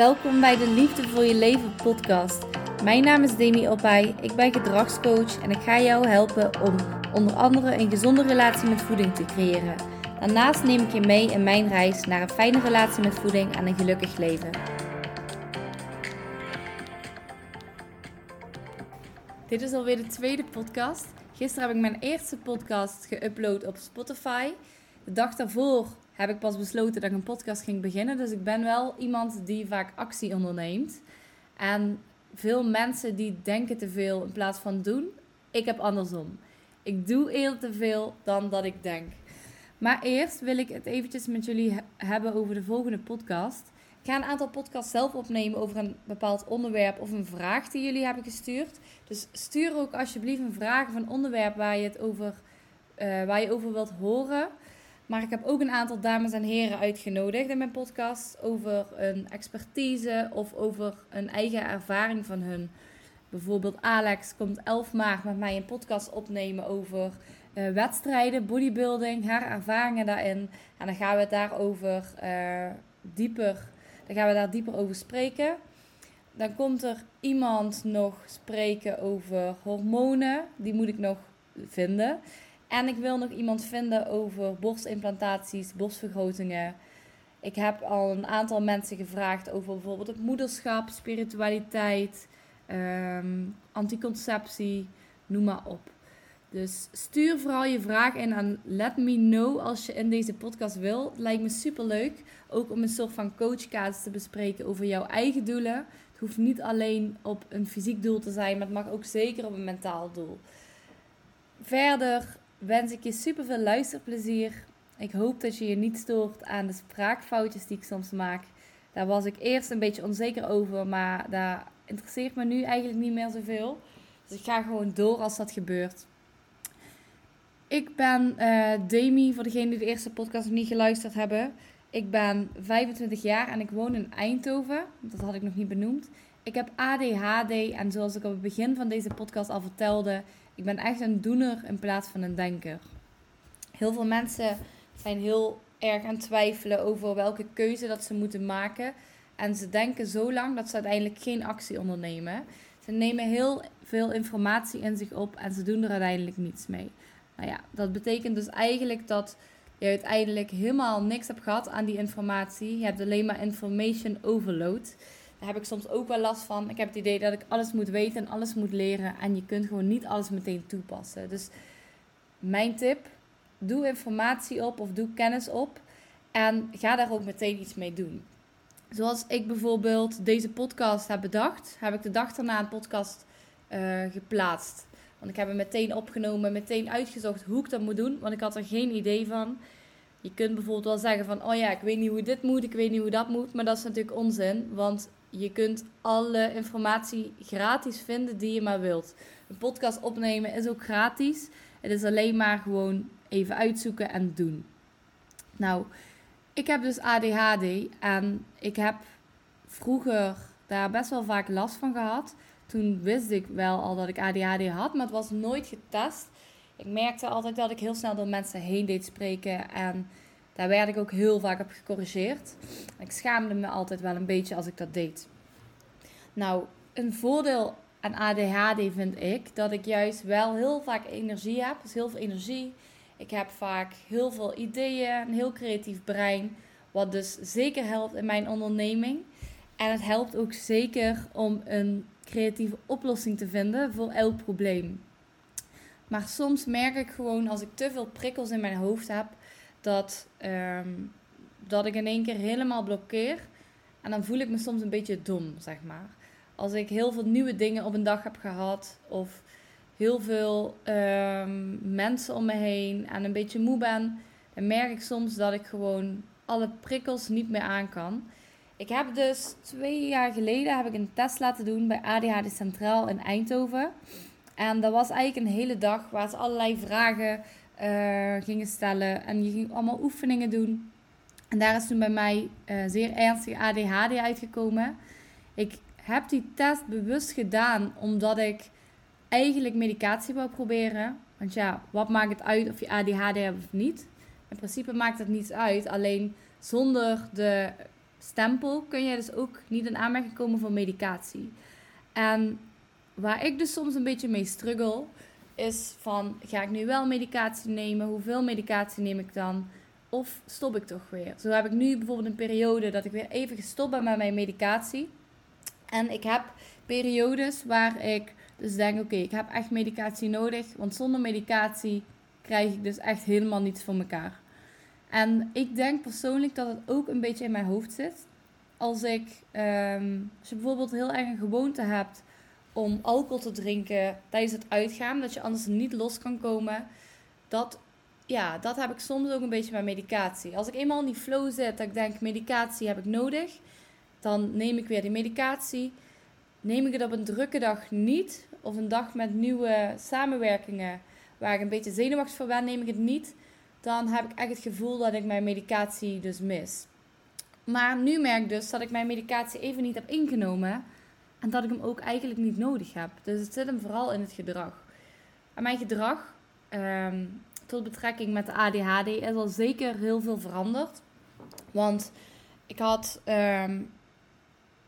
Welkom bij de Liefde voor je leven podcast. Mijn naam is Demi Opai, ik ben gedragscoach en ik ga jou helpen om onder andere een gezonde relatie met voeding te creëren. Daarnaast neem ik je mee in mijn reis naar een fijne relatie met voeding en een gelukkig leven. Dit is alweer de tweede podcast. Gisteren heb ik mijn eerste podcast geüpload op Spotify. De dag daarvoor heb ik pas besloten dat ik een podcast ging beginnen. Dus ik ben wel iemand die vaak actie onderneemt. En veel mensen die denken te veel in plaats van doen. Ik heb andersom. Ik doe eerder te veel dan dat ik denk. Maar eerst wil ik het eventjes met jullie hebben over de volgende podcast. Ik ga een aantal podcasts zelf opnemen over een bepaald onderwerp of een vraag die jullie hebben gestuurd. Dus stuur ook alsjeblieft een vraag of een onderwerp waar je het over, uh, waar je over wilt horen. Maar ik heb ook een aantal dames en heren uitgenodigd in mijn podcast over een expertise of over een eigen ervaring van hun. Bijvoorbeeld Alex komt 11 maart met mij een podcast opnemen over uh, wedstrijden, bodybuilding, haar ervaringen daarin. En dan gaan we het daarover uh, dieper, dan gaan we daar dieper over spreken. Dan komt er iemand nog spreken over hormonen. Die moet ik nog vinden. En ik wil nog iemand vinden over borstimplantaties, borstvergrotingen. Ik heb al een aantal mensen gevraagd over bijvoorbeeld het moederschap, spiritualiteit, um, anticonceptie, noem maar op. Dus stuur vooral je vraag in en let me know als je in deze podcast wil. Het lijkt me super leuk. Ook om een soort van coachkaart te bespreken over jouw eigen doelen. Het hoeft niet alleen op een fysiek doel te zijn, maar het mag ook zeker op een mentaal doel. Verder wens ik je super veel luisterplezier. Ik hoop dat je je niet stoort aan de spraakfoutjes die ik soms maak. Daar was ik eerst een beetje onzeker over, maar daar interesseert me nu eigenlijk niet meer zoveel. Dus ik ga gewoon door als dat gebeurt. Ik ben uh, Demi, voor degenen die de eerste podcast nog niet geluisterd hebben. Ik ben 25 jaar en ik woon in Eindhoven. Dat had ik nog niet benoemd. Ik heb ADHD en zoals ik op het begin van deze podcast al vertelde, ik ben echt een doener in plaats van een denker. Heel veel mensen zijn heel erg aan het twijfelen over welke keuze dat ze moeten maken. En ze denken zo lang dat ze uiteindelijk geen actie ondernemen. Ze nemen heel veel informatie in zich op en ze doen er uiteindelijk niets mee. Nou ja, dat betekent dus eigenlijk dat je uiteindelijk helemaal niks hebt gehad aan die informatie. Je hebt alleen maar information overload. Heb ik soms ook wel last van. Ik heb het idee dat ik alles moet weten en alles moet leren. En je kunt gewoon niet alles meteen toepassen. Dus mijn tip: doe informatie op of doe kennis op. En ga daar ook meteen iets mee doen. Zoals ik bijvoorbeeld deze podcast heb bedacht, heb ik de dag daarna een podcast uh, geplaatst. Want ik heb hem meteen opgenomen, meteen uitgezocht hoe ik dat moet doen. Want ik had er geen idee van. Je kunt bijvoorbeeld wel zeggen van, oh ja, ik weet niet hoe dit moet, ik weet niet hoe dat moet. Maar dat is natuurlijk onzin, want je kunt alle informatie gratis vinden die je maar wilt. Een podcast opnemen is ook gratis. Het is alleen maar gewoon even uitzoeken en doen. Nou, ik heb dus ADHD en ik heb vroeger daar best wel vaak last van gehad. Toen wist ik wel al dat ik ADHD had, maar het was nooit getest. Ik merkte altijd dat ik heel snel door mensen heen deed spreken en daar werd ik ook heel vaak op gecorrigeerd. Ik schaamde me altijd wel een beetje als ik dat deed. Nou, een voordeel aan ADHD vind ik dat ik juist wel heel vaak energie heb. Dus heel veel energie. Ik heb vaak heel veel ideeën, een heel creatief brein. Wat dus zeker helpt in mijn onderneming. En het helpt ook zeker om een creatieve oplossing te vinden voor elk probleem. Maar soms merk ik gewoon als ik te veel prikkels in mijn hoofd heb, dat, ehm, dat ik in één keer helemaal blokkeer. En dan voel ik me soms een beetje dom, zeg maar. Als ik heel veel nieuwe dingen op een dag heb gehad, of heel veel ehm, mensen om me heen en een beetje moe ben, dan merk ik soms dat ik gewoon alle prikkels niet meer aan kan. Ik heb dus twee jaar geleden heb ik een test laten doen bij ADHD Centraal in Eindhoven. En dat was eigenlijk een hele dag waar ze allerlei vragen uh, gingen stellen. En je ging allemaal oefeningen doen. En daar is toen bij mij uh, zeer ernstige ADHD uitgekomen. Ik heb die test bewust gedaan omdat ik eigenlijk medicatie wou proberen. Want ja, wat maakt het uit of je ADHD hebt of niet? In principe maakt het niets uit. Alleen zonder de stempel kun je dus ook niet in aanmerking komen voor medicatie. En waar ik dus soms een beetje mee struggle, is van ga ik nu wel medicatie nemen? Hoeveel medicatie neem ik dan? Of stop ik toch weer? Zo heb ik nu bijvoorbeeld een periode dat ik weer even gestopt ben met mijn medicatie. En ik heb periodes waar ik dus denk, oké, ik heb echt medicatie nodig. Want zonder medicatie krijg ik dus echt helemaal niets voor elkaar. En ik denk persoonlijk dat het ook een beetje in mijn hoofd zit. Als ik, um, als je bijvoorbeeld heel erg een gewoonte hebt om alcohol te drinken tijdens het uitgaan, dat je anders niet los kan komen. Dat, ja, dat heb ik soms ook een beetje bij medicatie. Als ik eenmaal in die flow zit, dat ik denk, medicatie heb ik nodig, dan neem ik weer die medicatie. Neem ik het op een drukke dag niet, of een dag met nieuwe samenwerkingen waar ik een beetje zenuwachtig voor ben, neem ik het niet, dan heb ik echt het gevoel dat ik mijn medicatie dus mis. Maar nu merk ik dus dat ik mijn medicatie even niet heb ingenomen. En dat ik hem ook eigenlijk niet nodig heb. Dus het zit hem vooral in het gedrag. En mijn gedrag, ehm, tot betrekking met de ADHD, is al zeker heel veel veranderd. Want ik had, ehm,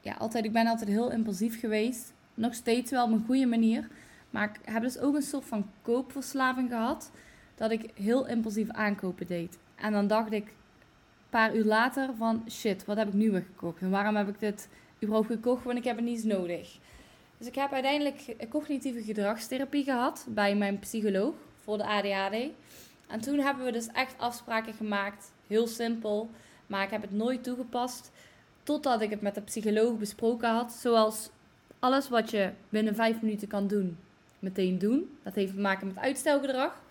ja, altijd, ik ben altijd heel impulsief geweest. Nog steeds wel op een goede manier. Maar ik heb dus ook een soort van koopverslaving gehad. Dat ik heel impulsief aankopen deed. En dan dacht ik een paar uur later van shit, wat heb ik nu weer gekocht? En waarom heb ik dit überhaupt gekocht, want ik heb het niet nodig. Dus ik heb uiteindelijk cognitieve gedragstherapie gehad bij mijn psycholoog voor de ADHD. En toen hebben we dus echt afspraken gemaakt, heel simpel, maar ik heb het nooit toegepast totdat ik het met de psycholoog besproken had. Zoals alles wat je binnen vijf minuten kan doen, meteen doen. Dat heeft te maken met uitstelgedrag.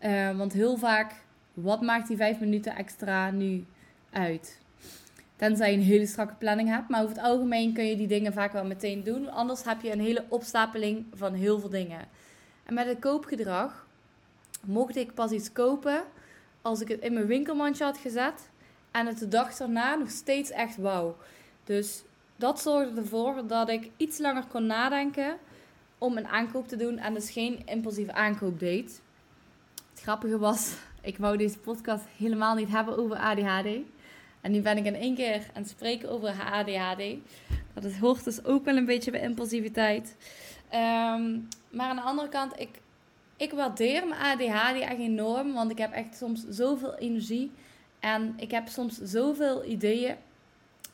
Uh, want heel vaak, wat maakt die vijf minuten extra nu uit? Tenzij je een hele strakke planning hebt. Maar over het algemeen kun je die dingen vaak wel meteen doen. Anders heb je een hele opstapeling van heel veel dingen. En met het koopgedrag mocht ik pas iets kopen als ik het in mijn winkelmandje had gezet. En het de dag daarna nog steeds echt wauw. Dus dat zorgde ervoor dat ik iets langer kon nadenken om een aankoop te doen. En dus geen impulsieve aankoop deed. Het grappige was, ik wou deze podcast helemaal niet hebben over ADHD. En nu ben ik in één keer aan het spreken over ADHD. Dat het hoort dus ook wel een beetje bij impulsiviteit. Ehm, maar aan de andere kant, ik, ik waardeer mijn ADHD echt enorm. Want ik heb echt soms zoveel energie. En ik heb soms zoveel ideeën.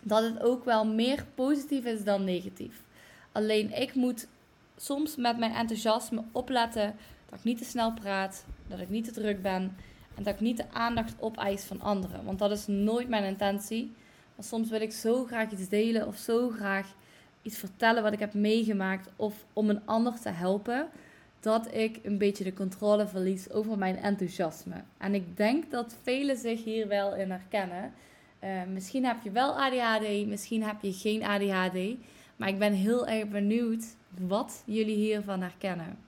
Dat het ook wel meer positief is dan negatief. Alleen ik moet soms met mijn enthousiasme opletten dat ik niet te snel praat. Dat ik niet te druk ben. Dat ik niet de aandacht opeis van anderen. Want dat is nooit mijn intentie. Maar soms wil ik zo graag iets delen of zo graag iets vertellen wat ik heb meegemaakt. Of om een ander te helpen. Dat ik een beetje de controle verlies over mijn enthousiasme. En ik denk dat velen zich hier wel in herkennen. Uh, misschien heb je wel ADHD, misschien heb je geen ADHD. Maar ik ben heel erg benieuwd wat jullie hiervan herkennen.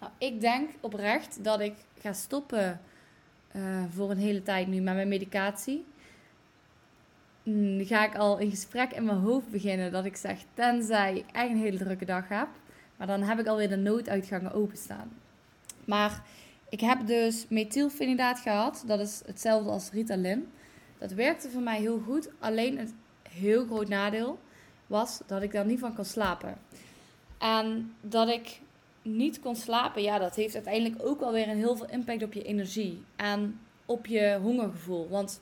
Nou, ik denk oprecht dat ik ga stoppen uh, voor een hele tijd nu met mijn medicatie. Mm, ga ik al in gesprek in mijn hoofd beginnen dat ik zeg, tenzij ik echt een hele drukke dag heb. Maar dan heb ik alweer de nooduitgangen openstaan. Maar ik heb dus methylfenidaat gehad. Dat is hetzelfde als Ritalin. Dat werkte voor mij heel goed. Alleen het heel groot nadeel was dat ik daar niet van kon slapen. En dat ik niet kon slapen, ja, dat heeft uiteindelijk ook wel weer een heel veel impact op je energie en op je hongergevoel. Want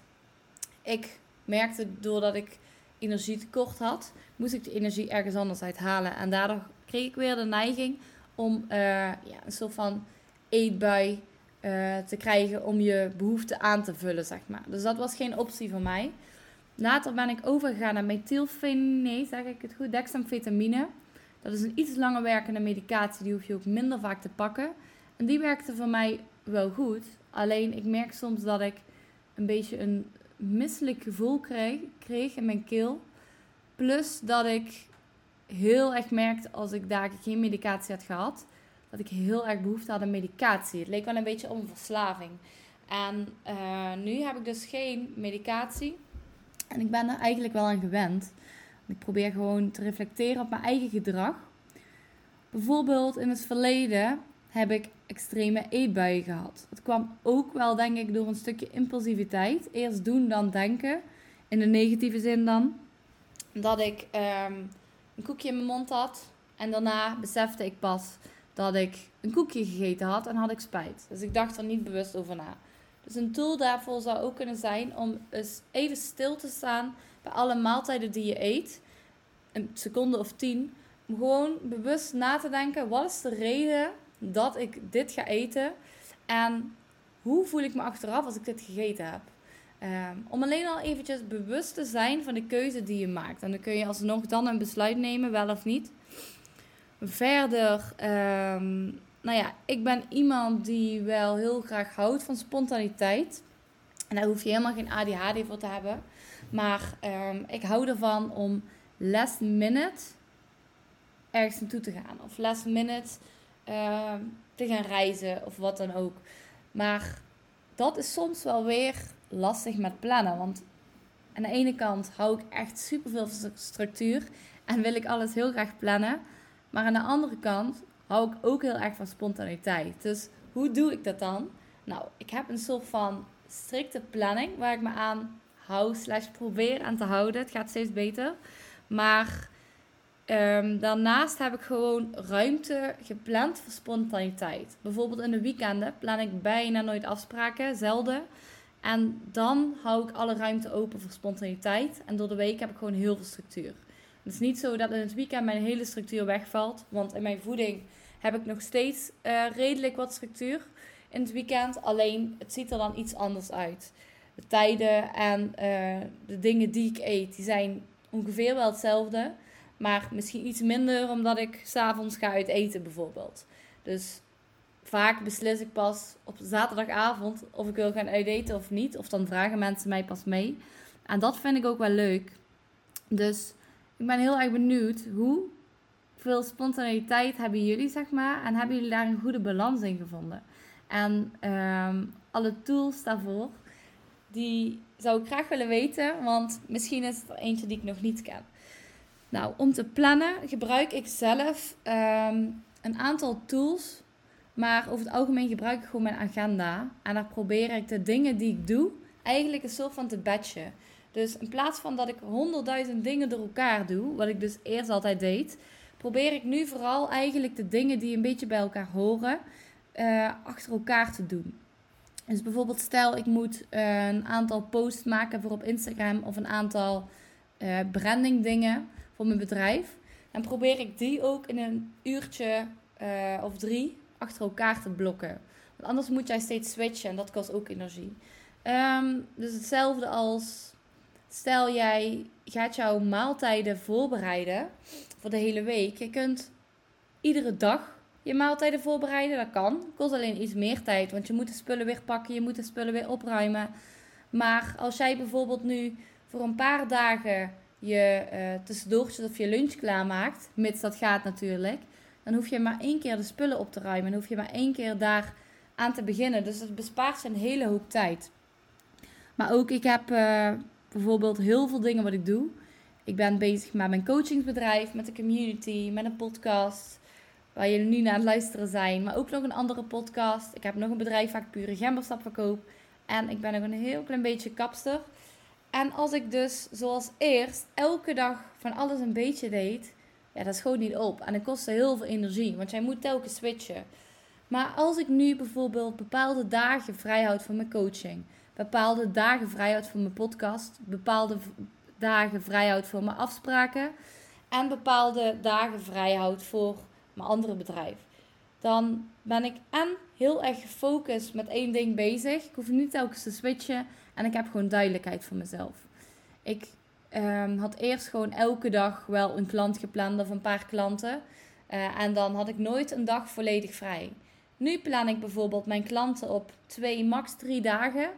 ik merkte doordat ik energie tekort had, moest ik de energie ergens anders uithalen. En daardoor kreeg ik weer de neiging om uh, ja, een soort van eetbui uh, te krijgen om je behoefte aan te vullen, zeg maar. Dus dat was geen optie voor mij. Later ben ik overgegaan naar methylfenine, zeg ik het goed, dexamfetamine. Dat is een iets langer werkende medicatie, die hoef je ook minder vaak te pakken. En die werkte voor mij wel goed. Alleen ik merk soms dat ik een beetje een misselijk gevoel kreeg, in mijn keel. Plus dat ik heel erg merkte als ik daar geen medicatie had gehad, dat ik heel erg behoefte had aan medicatie. Het leek wel een beetje om verslaving. En uh, nu heb ik dus geen medicatie. En ik ben er eigenlijk wel aan gewend. Ik probeer gewoon te reflecteren op mijn eigen gedrag. Bijvoorbeeld in het verleden heb ik extreme eetbuien gehad. Het kwam ook wel, denk ik, door een stukje impulsiviteit. Eerst doen, dan denken. In de negatieve zin dan. Dat ik ehm, een koekje in mijn mond had. En daarna besefte ik pas dat ik een koekje gegeten had en had ik spijt. Dus ik dacht er niet bewust over na. Dus een tool daarvoor zou ook kunnen zijn om eens even stil te staan bij alle maaltijden die je eet. Een seconde of tien. Om gewoon bewust na te denken: wat is de reden dat ik dit ga eten? En hoe voel ik me achteraf als ik dit gegeten heb? Ehm, om alleen al eventjes bewust te zijn van de keuze die je maakt. En dan kun je alsnog dan een besluit nemen, wel of niet. Verder, um, nou ja, ik ben iemand die wel heel graag houdt van spontaniteit. En daar hoef je helemaal geen ADHD voor te hebben. Maar um, ik hou ervan om last minute ergens naartoe te gaan. Of last minute te gaan reizen of wat dan ook. Maar dat is soms wel weer lastig met plannen. Want aan de ene kant hou ik echt super veel van structuur en wil ik alles heel graag plannen. Maar aan de andere kant hou ik ook heel erg van spontaniteit. Dus hoe doe ik dat dan? Nou, ik heb een soort van strikte planning waar ik me aan hou, slash probeer aan te houden. Het gaat steeds beter. Maar um, daarnaast heb ik gewoon ruimte gepland voor spontaniteit. Bijvoorbeeld in de weekenden plan ik bijna nooit afspraken, zelden. En dan hou ik alle ruimte open voor spontaniteit. En door de week heb ik gewoon heel veel structuur. Het is niet zo dat in het weekend mijn hele structuur wegvalt. Want in mijn voeding heb ik nog steeds uh, redelijk wat structuur in het weekend. Alleen het ziet er dan iets anders uit. De tijden en uh, de dingen die ik eet, die zijn ongeveer wel hetzelfde. Maar misschien iets minder omdat ik s'avonds ga uit eten bijvoorbeeld. Dus vaak beslis ik pas op zaterdagavond of ik wil gaan uiteten of niet. Of dan vragen mensen mij pas mee. En dat vind ik ook wel leuk. Dus ik ben heel erg benieuwd hoe veel spontaniteit hebben jullie, zeg maar. En hebben jullie daar een goede balans in gevonden? En ehm, alle tools daarvoor, die zou ik graag willen weten. Want misschien is het er eentje die ik nog niet ken. Nou, om te plannen gebruik ik zelf ehm, een aantal tools maar over het algemeen gebruik ik gewoon mijn agenda. En daar probeer ik de dingen die ik doe eigenlijk een soort van te batchen. Dus in plaats van dat ik honderdduizend dingen door elkaar doe, wat ik dus eerst altijd deed, probeer ik nu vooral eigenlijk de dingen die een beetje bij elkaar horen, uh, achter elkaar te doen. Dus bijvoorbeeld stel ik moet uh, een aantal posts maken voor op Instagram of een aantal uh, branding dingen voor mijn bedrijf. Dan probeer ik die ook in een uurtje of drie achter elkaar te blokken. Want anders moet jij steeds switchen en dat kost ook energie. Ehm, dus hetzelfde als stel jij gaat jouw maaltijden voorbereiden voor de hele week. Je kunt iedere dag je maaltijden voorbereiden. Dat kan. Kost alleen iets meer tijd, want je moet de spullen weer pakken, je moet de spullen weer opruimen. Maar als jij bijvoorbeeld nu voor een paar dagen je uh, tussendoortjes of je lunch klaarmaakt, mits dat gaat natuurlijk, dan hoef je maar één keer de spullen op te ruimen. Dan hoef je maar één keer daar aan te beginnen. Dus het bespaart je een hele hoop tijd. Maar ook, ik heb uh, bijvoorbeeld heel veel dingen wat ik doe. Ik ben bezig met mijn coachingsbedrijf, met de community, met een podcast. Waar jullie nu naar het luisteren zijn. Maar ook nog een andere podcast. Ik heb nog een bedrijf waar ik pure gemberstap verkoop. En ik ben nog een heel klein beetje kapster. En als ik dus zoals eerst elke dag van alles een beetje deed, ja, dat schoot niet op. En het kostte heel veel energie, want jij moet telkens switchen. Maar als ik nu bijvoorbeeld bepaalde dagen vrijhoud voor mijn coaching, bepaalde dagen vrijhoud voor mijn podcast, bepaalde dagen vrijhoud voor mijn afspraken en bepaalde dagen vrijhoud voor mijn andere bedrijf, dan ben ik en heel erg gefocust met één ding bezig. Ik hoef niet telkens te switchen en ik heb gewoon duidelijkheid voor mezelf. Ik um, had eerst gewoon elke dag wel een klant gepland of een paar klanten. Uh, en dan had ik nooit een dag volledig vrij. Nu plan ik bijvoorbeeld mijn klanten op twee, max drie dagen.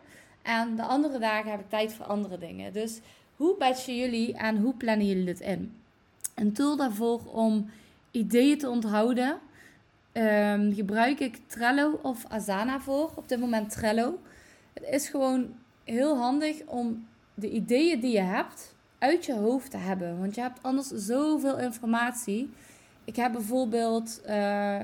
En de andere dagen heb ik tijd voor andere dingen. Dus hoe batchen jullie en hoe plannen jullie dit in? Een tool daarvoor om ideeën te onthouden. Um, gebruik ik Trello of Asana voor. Op dit moment Trello. Het is gewoon heel handig om de ideeën die je hebt uit je hoofd te hebben. Want je hebt anders zoveel informatie. Ik heb bijvoorbeeld uh,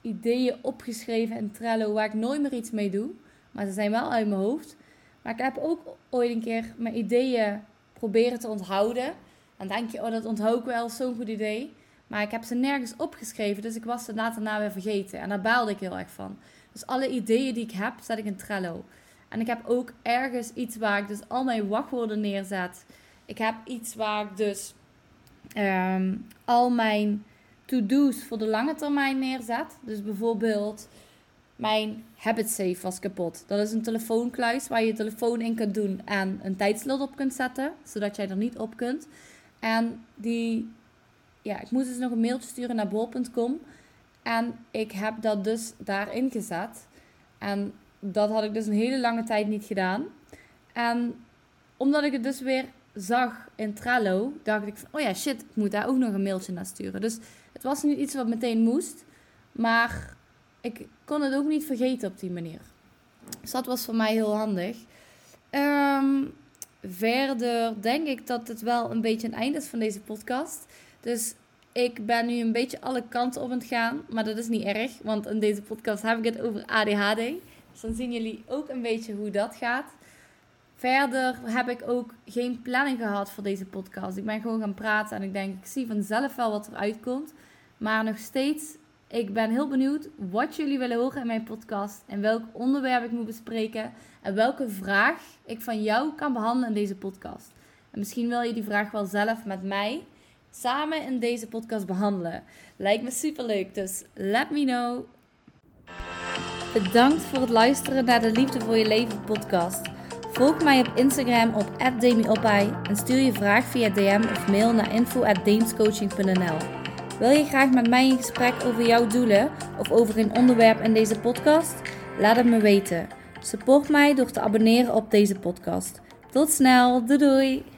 ideeën opgeschreven in Trello waar ik nooit meer iets mee doe. Maar ze zijn wel uit mijn hoofd. Maar ik heb ook ooit een keer mijn ideeën proberen te onthouden. Dan denk je, oh, dat onthoud ik wel, zo'n goed idee. Maar ik heb ze nergens opgeschreven, dus ik was ze later na weer vergeten. En daar baalde ik heel erg van. Dus alle ideeën die ik heb, zet ik in Trello. En ik heb ook ergens iets waar ik dus al mijn wachtwoorden neerzet. Ik heb iets waar ik dus ehm, al mijn to-do's voor de lange termijn neerzet. Dus bijvoorbeeld mijn habit safe was kapot. Dat is een telefoonkluis waar je je telefoon in kunt doen en een tijdslot op kunt zetten, zodat jij er niet op kunt. En die, ja, ik moest dus nog een mailtje sturen naar bol.com. En ik heb dat dus daarin gezet. En dat had ik dus een hele lange tijd niet gedaan. En omdat ik het dus weer zag in Trello, dacht ik van, oh ja, shit, ik moet daar ook nog een mailtje naar sturen. Dus het was niet iets wat meteen moest, maar ik kon het ook niet vergeten op die manier. Dus dat was voor mij heel handig. Ehm, verder denk ik dat het wel een beetje een einde is van deze podcast. Dus ik ben nu een beetje alle kanten op aan het gaan. Maar dat is niet erg, want in deze podcast heb ik het over ADHD. Dus dan zien jullie ook een beetje hoe dat gaat. Verder heb ik ook geen planning gehad voor deze podcast. Ik ben gewoon gaan praten en ik denk, ik zie vanzelf wel wat eruit komt. Maar nog steeds, ik ben heel benieuwd wat jullie willen horen in mijn podcast. En welk onderwerp ik moet bespreken. En welke vraag ik van jou kan behandelen in deze podcast. En misschien wil je die vraag wel zelf met mij samen in deze podcast behandelen. Lijkt me super leuk, dus let me know. Bedankt voor het luisteren naar de Liefde voor je Leven podcast. Volg mij op Instagram op @demiopai en stuur je vraag via DM of mail naar info@deemscoaching.nl. Wil je graag met mij in gesprek over jouw doelen of over een onderwerp in deze podcast? Laat het me weten. Support mij door te abonneren op deze podcast. Tot snel, doei doei!